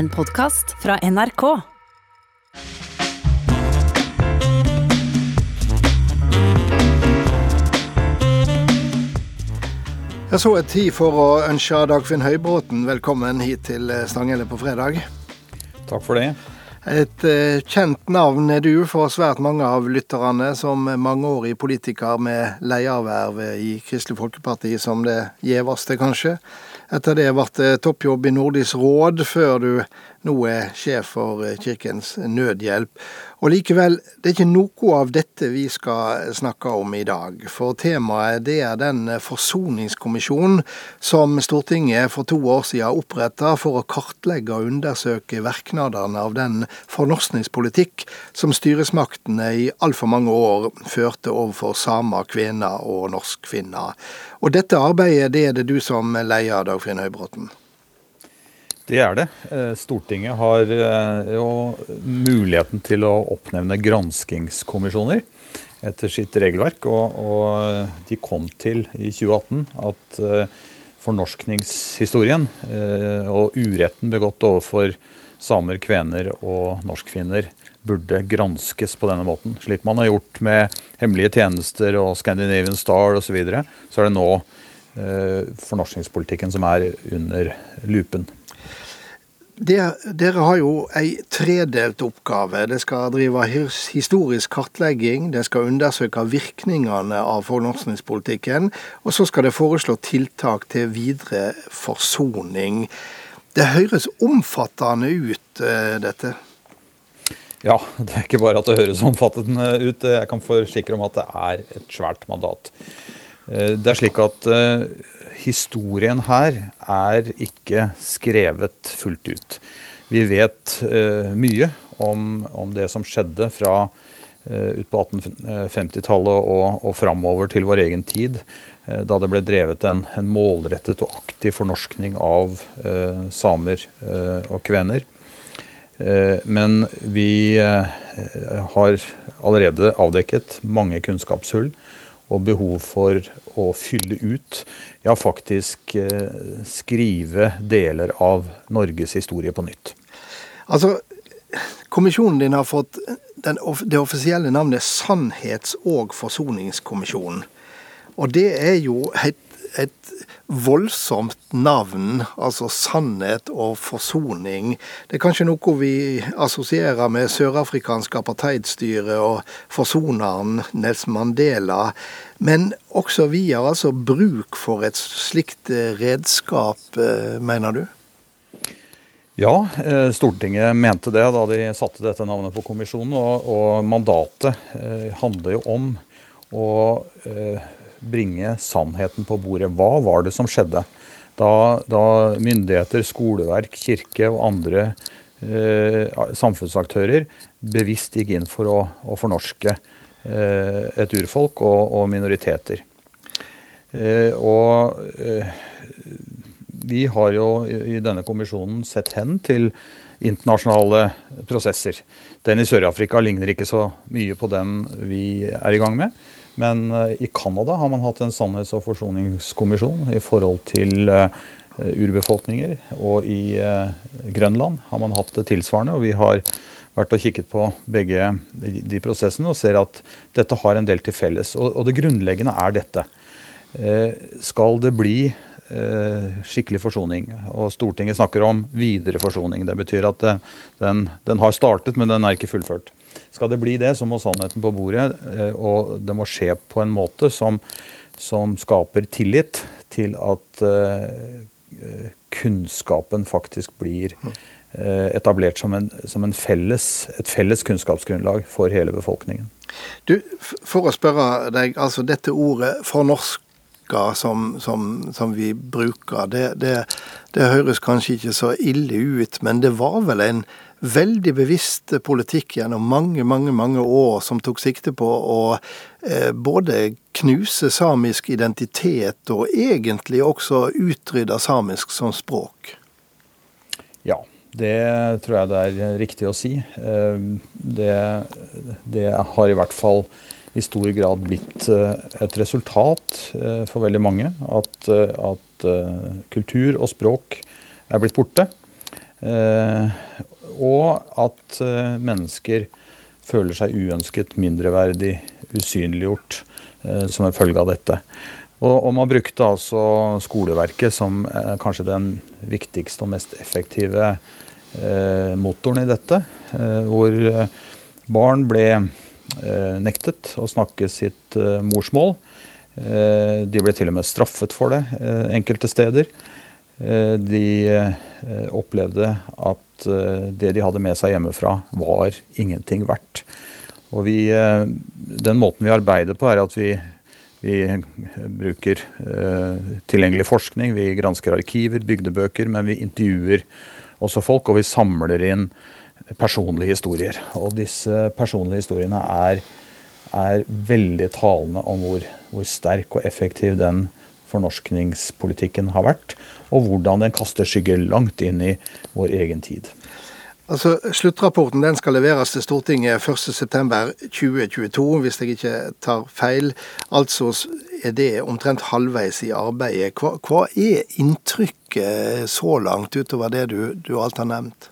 En podkast fra NRK. Jeg så et tid for å ønske Dagfinn Høybråten velkommen hit til Stanghelle på fredag. Takk for det. Et uh, kjent navn er du for svært mange av lytterne, som mangeårig politiker med lederverv i Kristelig Folkeparti som det gjeveste, kanskje. Etter det ble det toppjobb i Nordisk råd, før du nå er sjef for Kirkens Nødhjelp. Og likevel, det er ikke noe av dette vi skal snakke om i dag. For temaet det er den forsoningskommisjonen som Stortinget for to år siden oppretta for å kartlegge og undersøke virknadene av den fornorskningspolitikk som styresmaktene i altfor mange år førte overfor samer, kvener og norskfinner. Og dette arbeidet det er det du som leder, Dagfinn Høybråten. Det er det. Eh, Stortinget har eh, jo muligheten til å oppnevne granskingskommisjoner etter sitt regelverk. Og, og de kom til i 2018 at fornorskningshistorien og uretten begått overfor samer, kvener og norskfinner burde granskes på denne måten. Slik man har gjort med hemmelige tjenester og Scandinavian Star osv. Så, videre, så er det nå fornorskningspolitikken som er under lupen. Det, dere har jo ei tredelt oppgave. Det skal drive historisk kartlegging, det skal undersøke virkningene av fornorskningspolitikken, og så skal det foreslå tiltak til videre forsoning. Det høres omfattende ut, eh, dette? Ja, det er ikke bare at det høres omfattende ut. Jeg kan forsikre om at det er et svært mandat. Eh, det er slik at eh, historien her er ikke skrevet fullt ut. Vi vet uh, mye om, om, det som skjedde fra ut på 1850-tallet og, og framover til vår egen tid, da det ble drevet en, en målrettet og aktiv fornorskning av samer og kvener. Men vi har allerede avdekket mange kunnskapshull og behov for å fylle ut, ja faktisk eh, skrive deler av Norges historie på nytt. Altså, Kommisjonen din har fått den, det offisielle navnet Sannhets- og forsoningskommisjonen. Og det er jo et, et voldsomt navn, altså sannhet og forsoning. Det er kanskje noe vi assosierer med sørafrikansk apartheidstyre og forsoneren Nels Mandela. Men også vi har altså bruk for et slikt eh, redskap, eh, mener du? Ja, eh, Stortinget mente det da de satte dette navnet på kommisjonen. Og, og mandatet handler jo om å bringe sannheten på bordet. Hva var det som skjedde da, da myndigheter, skoleverk, kirke og andre eh, samfunnsaktører bevisst gikk inn for å, å fornorske eh, et urfolk og, og minoriteter? Eh, og eh, vi har jo i denne kommisjonen sett hen til internasjonale prosesser. Den i Sør-Afrika ligner ikke så mye på den vi er i gang med. Men eh, i Canada har man hatt en sannhets- og forsoningskommisjon i forhold til eh, urbefolkninger. Og i eh, Grønland har man hatt det tilsvarende. og vi har vært og kikket på begge de prosessene og ser at dette har en del til felles. Og, det grunnleggende er dette. skal det bli skikkelig forsoning, og Stortinget snakker om videre forsoning. Det betyr at den, den har startet, men den er ikke fullført. Skal det bli det, så må sannheten på bordet, eh, og det må skje på en måte som, som skaper tillit til at kunnskapen faktisk blir etablert som, en, som en felles, et felles kunnskapsgrunnlag for hele befolkningen. Du, For å spørre deg, altså dette ordet fornorska som, som, som vi bruker, det, det, det høres kanskje ikke så ille ut, men det var vel en veldig bevisst politikk gjennom mange, mange mange år som tok sikte på å eh, både knuse samisk identitet og egentlig også utrydde samisk som språk. Ja, det tror jeg det er riktig å si. Eh, det, det har i hvert fall i stor grad blitt eh, et resultat eh, for veldig mange. At, at kultur og språk er blitt borte. og at mennesker føler seg uønsket, mindreverdig, usynliggjort som en følge av dette. Og, man brukte altså skoleverket som eh, kanskje den viktigste og mest effektive eh, motoren i dette. Eh, hvor barn ble nektet å snakke sitt morsmål. de ble til og med straffet for det enkelte steder. de opplevde at det de hadde med seg hjemmefra, var ingenting verdt. Og vi, den måten vi arbeider på, er at vi vi bruker eh, tilgjengelig forskning, vi gransker arkiver, bygdebøker, men vi intervjuer også folk, og vi samler inn personlige historier. Og disse personlige historiene er, er veldig talende om hvor, hvor, sterk og effektiv den fornorskningspolitikken har vært, og hvordan den kaster skygger langt inn i vår egen tid. Altså, Sluttrapporten den skal leveres til Stortinget 1.9.2022, hvis jeg ikke tar feil. Altså er det omtrent halvveis i arbeidet. Hva, hva er inntrykket så langt, utover det du, du alt har nevnt?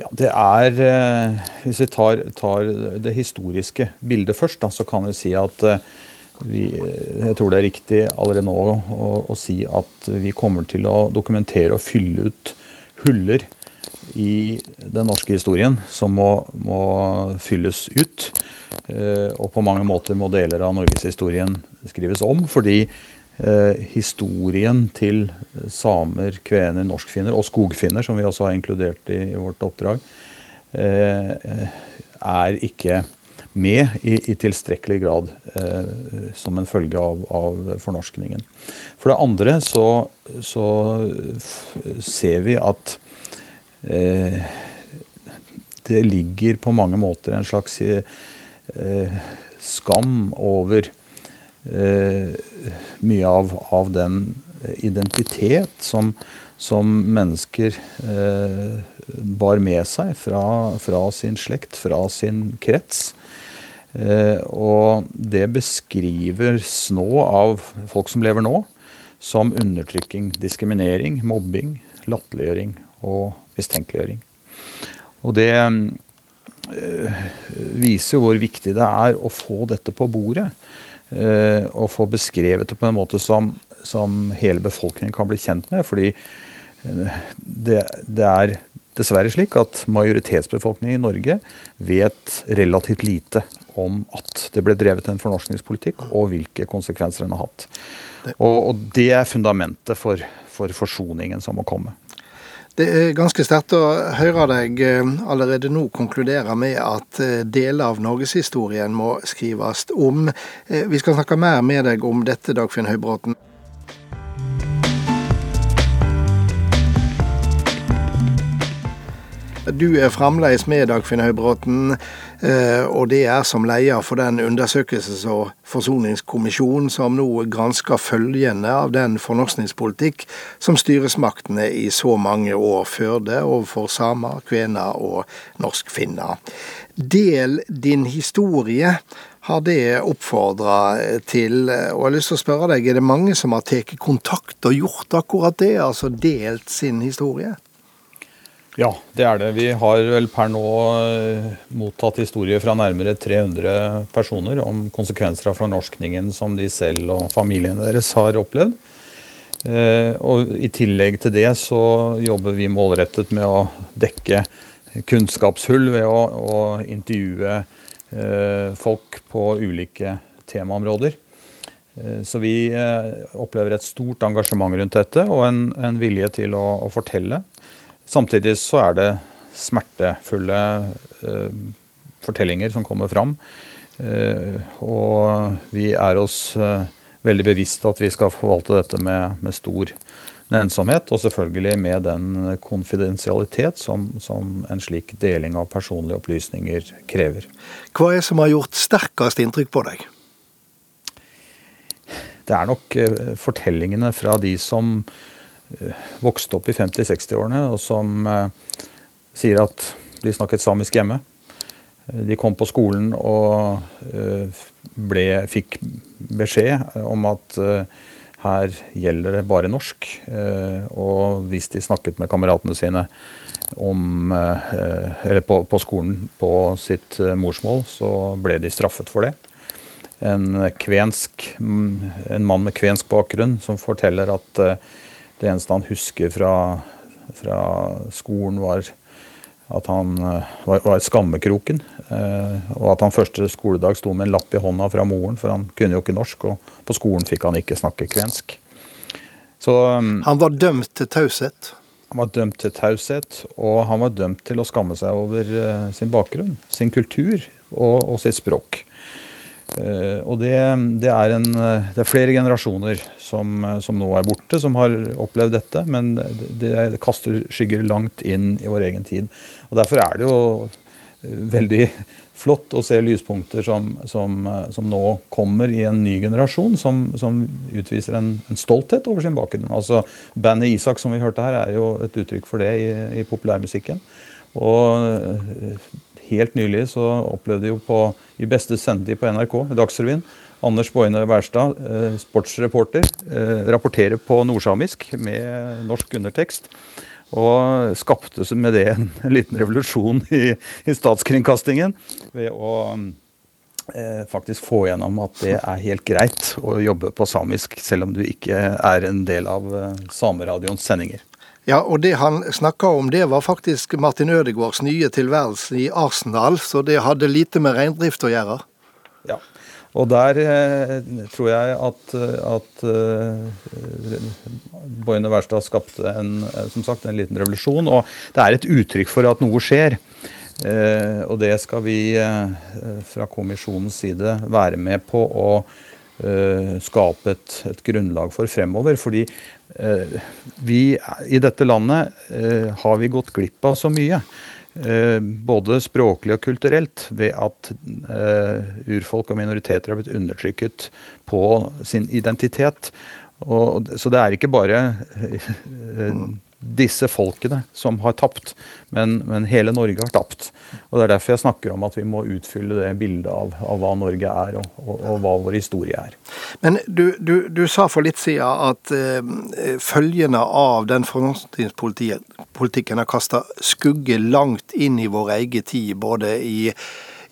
Ja, det er eh, Hvis vi tar, tar det historiske bildet først, da, så kan vi si at eh, vi, jeg tror det er riktig allerede nå å, å si at vi kommer til å dokumentere og fylle ut huller i den norske historien som må, må fylles ut. Eh, og på mange måter må deler av norgeshistorien skrives om. Fordi eh, historien til samer, kvener, norskfinner og skogfinner, som vi også har inkludert i, i vårt oppdrag, eh, er ikke med i, i tilstrekkelig grad eh, som en følge av, av, fornorskningen. For det andre så, så ser vi at Eh, det ligger på mange måter en slags eh, skam over eh, mye av, av, den identitet som, som mennesker bar med seg fra, fra, sin slekt, fra sin krets. og det beskrives nå av folk som lever nå, som undertrykking, diskriminering, mobbing, latterliggjøring og mistenkeliggjøring. Og det øh, viser hvor viktig det er å få dette på bordet. Øh, og få beskrevet det på en måte som, som hele befolkningen kan bli kjent med. Fordi øh, det, det, er dessverre slik at majoritetsbefolkningen i Norge vet relativt lite om at det ble drevet en fornorskningspolitikk, og hvilke konsekvenser den har hatt. Og, og det er fundamentet for, for forsoningen som må komme. Det er ganske sterkt å høre deg eh, allerede nå konkludere med at eh, deler av norgeshistorien må skrives om. Eh, vi skal snakke mer med deg om dette, Dagfinn Høybråten. Du er fremdeles med, Dagfinn Høybråten, og det er som leder for den undersøkelses- og forsoningskommisjonen som nå gransker følgene av den fornorskningspolitikk som styresmaktene i så mange år førte overfor samer, kvener og norskfinner. Del din historie har det oppfordra til. Og jeg har lyst til å spørre deg, er det mange som har tatt kontakt og gjort akkurat det, altså delt sin historie? Ja, det er det. Vi har vel per nå eh, mottatt historier fra nærmere 300 personer om konsekvenser av fornorskningen som de selv og familiene deres har opplevd. Eh, og I tillegg til det så jobber vi målrettet med å dekke kunnskapshull ved å, å intervjue eh, folk på ulike temaområder. Så vi opplever et stort engasjement rundt dette og en, en vilje til å, å fortelle. Samtidig så er det smertefulle eh, fortellinger som kommer fram. Eh, og vi er oss eh, veldig bevisst at vi skal forvalte dette med, med stor ensomhet, og selvfølgelig med den konfidensialitet som, som, en slik deling av personlige opplysninger krever. Hva er det som har gjort sterkest inntrykk på deg? Det er nok eh, fortellingene fra de som vokste opp i 50-60-årene, og som eh, sier at de snakket samisk hjemme. Eh, de kom på skolen og ble, fikk beskjed om at her gjelder det bare norsk. Og hvis de snakket med kameratene sine om, på, på skolen på sitt morsmål, så ble de straffet for det en, kvensk, en mann med kvensk bakgrunn som forteller at det eneste han husker fra, fra skolen, var at han uh, var, var skammekroken. Uh, og at han første skoledag sto med en lapp i hånda fra moren, for han kunne jo ikke norsk. Og på skolen fikk han ikke snakke kvensk. Så, um, han var dømt til taushet? Han var dømt til taushet, og han var dømt til å skamme seg over sin bakgrunn, sin kultur og, og sitt språk. Uh, og det, det, er en, det, er flere generasjoner som, som, nå er borte, som har opplevd dette. Men det, det, kaster skygger langt inn i vår egen tid. Og Derfor er det jo veldig flott å se lyspunkter som, som, som nå kommer i en ny generasjon, som, utviser en, en, stolthet over sin bakgrunn. Altså, Bandet Isak som vi hørte her, er jo et uttrykk for det i, i populærmusikken. Og helt nylig så opplevde vi jo på, i beste sendetid på NRK, Dagsrevyen, Anders Boine Wærstad, eh, sportsreporter, eh, rapporterer på nordsamisk med norsk undertekst. Og skapte med det en liten revolusjon i, i, statskringkastingen ved å eh, faktisk få gjennom at det er helt greit å jobbe på samisk, selv om du ikke er en del av eh, Sameradioens sendinger. Ja, og det han snakka om, det var faktisk Martin Ødegaards nye tilværelse i Arsenal, så det hadde lite med reindrift å gjøre. Ja, og der eh, tror jeg at, at eh, Boine Wærstad skapte en, som sagt, en liten revolusjon. Og det er et uttrykk for at noe skjer. Eh, og det skal vi eh, fra kommisjonens side være med på å eh, skape et, et, grunnlag for fremover. Fordi Eh, vi i dette landet eh, har vi gått glipp av så mye. Eh, både språklig og kulturelt, ved at urfolk og minoriteter har blitt undertrykket på sin identitet. Og, så det er ikke bare disse folkene som har tapt, men, men, hele Norge har tapt. Og Det er derfor jeg snakker om at vi må utfylle det bildet av, av hva Norge er, og, og, og, hva vår historie er. Men du, du, du sa for litt siden at eh, følgene av den fornorskningspolitikken har kasta skugge langt inn i vår egen tid, både i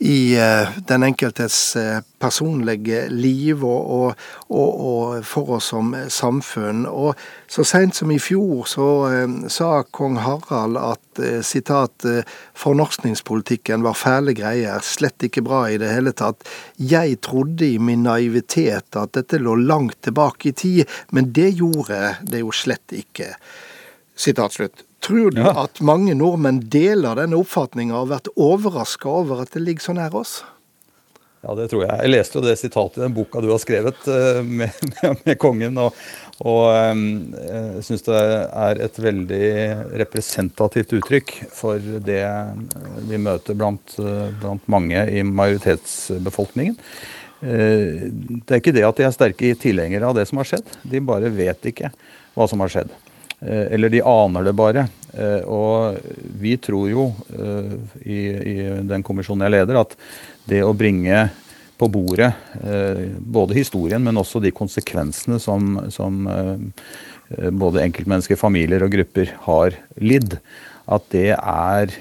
i eh, den enkeltes eh, personlige liv og, og, og, og, for oss som samfunn. Og så seint som i fjor så eh, sa kong Harald at sitat fornorskningspolitikken var fæle greier, slett ikke bra i det hele tatt. Jeg trodde i min naivitet at dette lå langt tilbake i tid, men det gjorde det jo slett ikke. Sitat slutt. Tror du ja. at mange nordmenn deler denne oppfatninga og har vært overraska over at det ligger så nær oss? Ja, det tror jeg. Jeg leste jo det sitatet i den boka du har skrevet uh, med, med, med, kongen. Og, og jeg syns det er et veldig representativt uttrykk for det vi møter blant, blant mange i majoritetsbefolkningen. Det er ikke det at de er sterke tilhengere av det som har skjedd, de bare vet ikke hva som har skjedd. Eh, eller de aner det bare. Eh, og vi tror jo eh, i, i den kommisjonen jeg leder, at det å bringe på bordet både historien, men også de konsekvensene som, som både enkeltmennesker, familier og grupper har lidd, at det er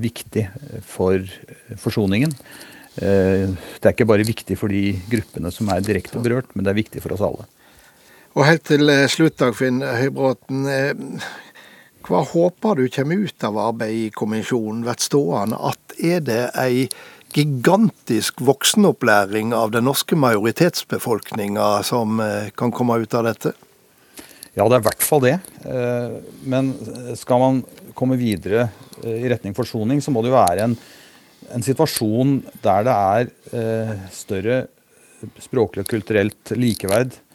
viktig for forsoningen. det er ikke bare viktig for de gruppene som er direkte berørt, men det er viktig for oss alle. Og helt til eh, slutt, Dagfinn Høybråten. Eh, hva håper du kommer ut av arbeidet i kommisjonen? Blir stående at er det ei gigantisk voksenopplæring av den norske majoritetsbefolkninga som eh, kan komme ut av dette? Ja, det er i hvert fall det. Men skal man komme videre i retning forsoning, så må det jo være en, en situasjon der det er større språklig og kulturelt likeverd Eh,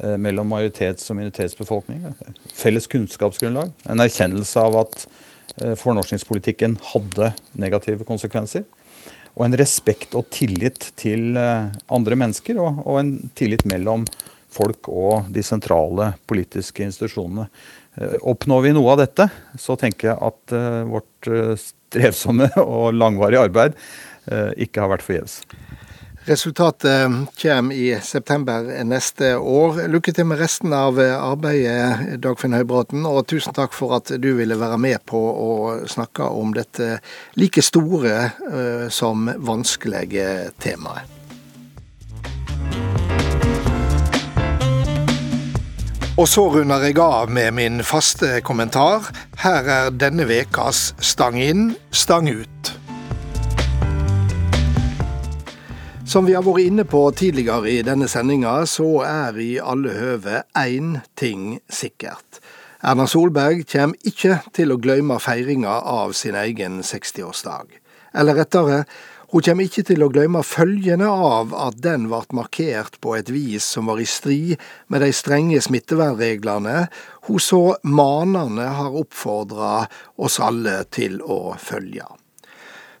mellom majoritets- og minoritetsbefolkning. Felles kunnskapsgrunnlag. En erkjennelse av at eh, fornorskningspolitikken hadde negative konsekvenser. Og en respekt og tillit til eh, andre mennesker, og, og en tillit mellom folk og de sentrale politiske institusjonene. Oppnår vi noe av dette, så tenker jeg at vårt strevsomme og langvarige arbeid ikke har vært forgjeves. Resultatet kommer i september neste år. Lykke til med resten av arbeidet, Dagfinn Høybråten, og tusen takk for at du ville være med på å snakke om dette like store uh, som vanskelige temaet. Og så runder jeg av med min faste kommentar. Her er denne vekas Stang inn, stang ut. Som vi har vært inne på tidligere i denne sendinga, så er i alle høve én ting sikkert. Erna Solberg kommer ikke til å glemme feiringa av sin egen 60-årsdag. Eller rettere, hun kommer ikke til å glemme følgene av at den ble markert på et vis som var i strid med de strenge smittevernreglene hun så manende har oppfordra oss alle til å følge.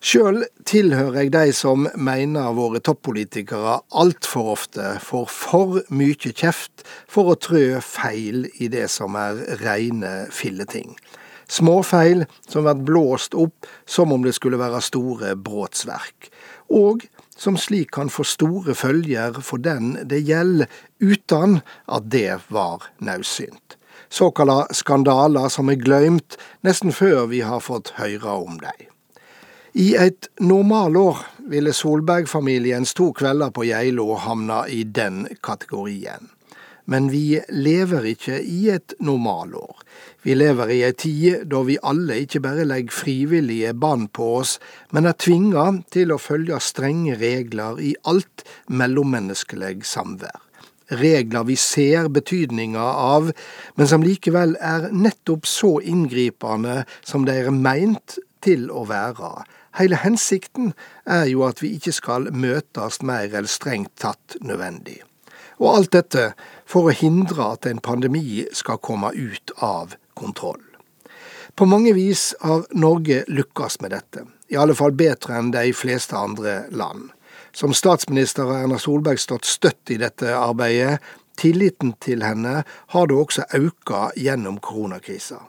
Sjøl tilhører jeg de som mener våre toppolitikere altfor ofte får for mye kjeft for å trø feil i det som er reine filleting. Småfeil som blir blåst opp som om det skulle være store brotsverk, og som slik kan få store følger for den det gjelder, uten at det var naudsynt. Såkalla skandaler som er glemt nesten før vi har fått høre om dem. I et normalår ville Solberg-familiens to kvelder på Geilo havna i den kategorien. Men vi lever ikke i et normalår. Vi lever i ei tid da vi alle ikke bare legger frivillige bånd på oss, men er tvinga til å følge strenge regler i alt mellommenneskelig samvær. Regler vi ser betydninga av, men som likevel er nettopp så inngripende som de er meint til å være Hele hensikten er jo at vi ikke skal møtes mer enn strengt tatt nødvendig. Og alt dette for å hindre at en pandemi skal komme ut av kontroll. På mange vis har Norge lykkes med dette, i alle fall bedre enn de fleste andre land. Som statsminister har Erna Solberg stått støtt i dette arbeidet. Tilliten til henne har da også økt gjennom koronakrisa.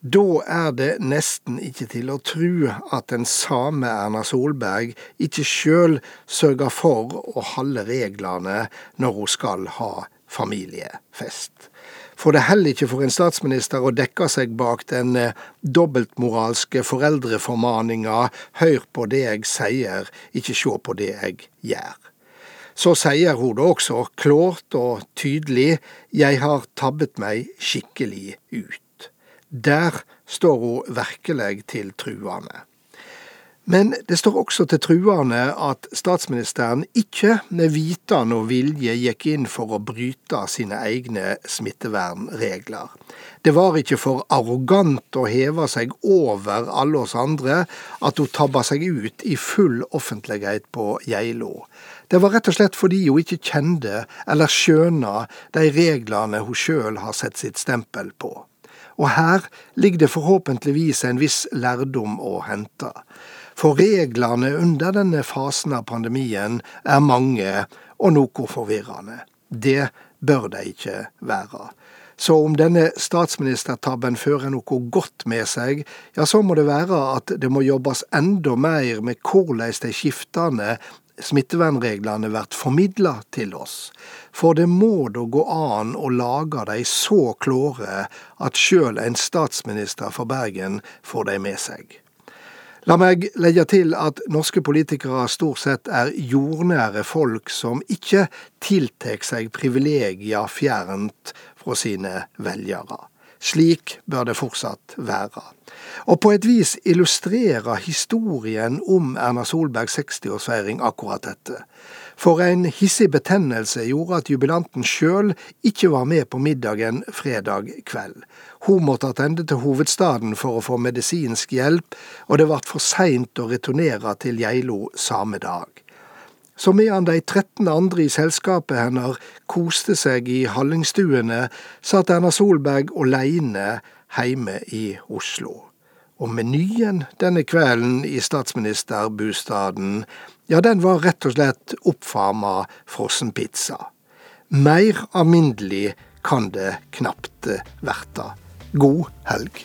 Da er det nesten ikke til å tru at den same Erna Solberg ikke sjøl sørger for å holde reglene når hun skal ha familiefest. For det heller ikke for en statsminister å dekke seg bak den eh, dobbeltmoralske foreldreformaninga 'hør på det jeg sier, ikke se på det jeg gjør'. Så sier hun da også klart og tydelig 'jeg har tabbet meg skikkelig ut'. Der står hun virkelig til truende. Men det står også til truende at statsministeren ikke med vitende og vilje gikk inn for å bryte sine egne smittevernregler. Det var ikke for arrogant å heve seg over alle oss andre at hun tabba seg ut i full offentlighet på Geilo. Det var rett og slett fordi hun ikke kjente eller skjøna de reglene hun sjøl har sett sitt stempel på. Og her ligger det forhåpentligvis en viss lærdom å hente. For reglene under denne fasen av pandemien er mange og noe forvirrende. Det bør de ikke være. Så om denne statsministertabben fører noe godt med seg, ja, så må det være at det må jobbes enda mer med hvordan de skiftende smittevernreglene blir formidla til oss. For det må da gå an å lage de så klåre at sjøl en statsminister fra Bergen får de med seg. La meg legge til at norske politikere stort sett er jordnære folk som ikke tiltar seg privilegier fjernt fra sine velgere. Slik bør det fortsatt være. Og på et vis illustrerer historien om Erna Solbergs 60-årsfeiring akkurat dette. For en hissig betennelse gjorde at jubilanten sjøl ikke var med på middagen fredag kveld. Hun måtte attende til hovedstaden for å få medisinsk hjelp, og det ble for seint å returnere til Geilo samme dag. Så medan de 13 andre i selskapet hennes koste seg i hallingstuene, satt Erna Solberg alene hjemme i Oslo. Og menyen denne kvelden i statsministerbostaden, ja, den var rett og slett oppfarma frossenpizza. Mer alminnelig kan det knapt verta. God helg.